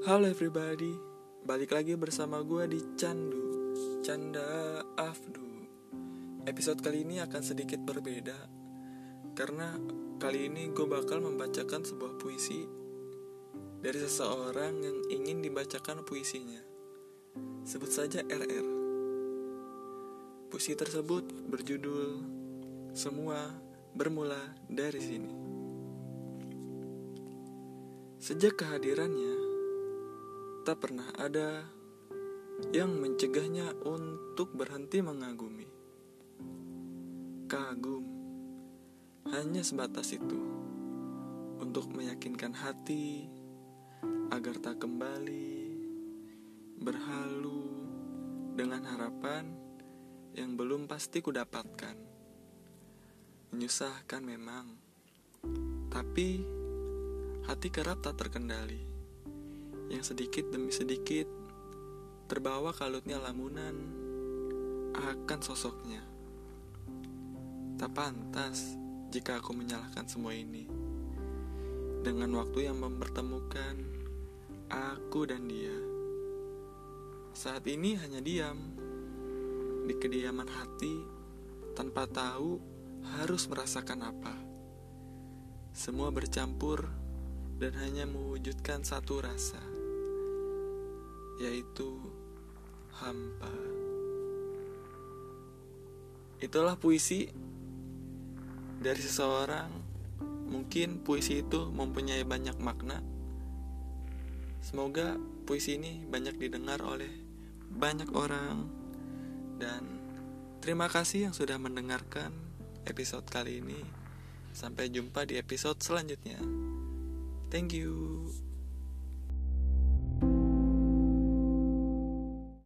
Halo everybody, balik lagi bersama gue di Candu Canda Afdu. Episode kali ini akan sedikit berbeda Karena kali ini gue bakal membacakan sebuah puisi Dari seseorang yang ingin dibacakan puisinya. Sebut saja RR Puisi tersebut berjudul Semua bermula dari sini. Sejak kehadirannya, tak pernah ada yang mencegahnya untuk berhenti mengagumi. Kagum hanya sebatas itu untuk meyakinkan hati agar tak kembali berhalu dengan harapan yang belum pasti kudapatkan. Menyusahkan memang, tapi hati kerap tak terkendali. Yang sedikit demi sedikit terbawa kalutnya lamunan akan sosoknya. Tak pantas jika aku menyalahkan semua ini. Dengan waktu yang mempertemukan aku dan dia. Saat ini hanya diam di kediaman hati tanpa tahu harus merasakan apa. Semua bercampur dan hanya mewujudkan satu rasa, yaitu hampa. Itulah puisi dari seseorang. Mungkin puisi itu mempunyai banyak makna. Semoga puisi ini banyak didengar oleh banyak orang, dan terima kasih yang sudah mendengarkan episode kali ini. Sampai jumpa di episode selanjutnya. Thank you.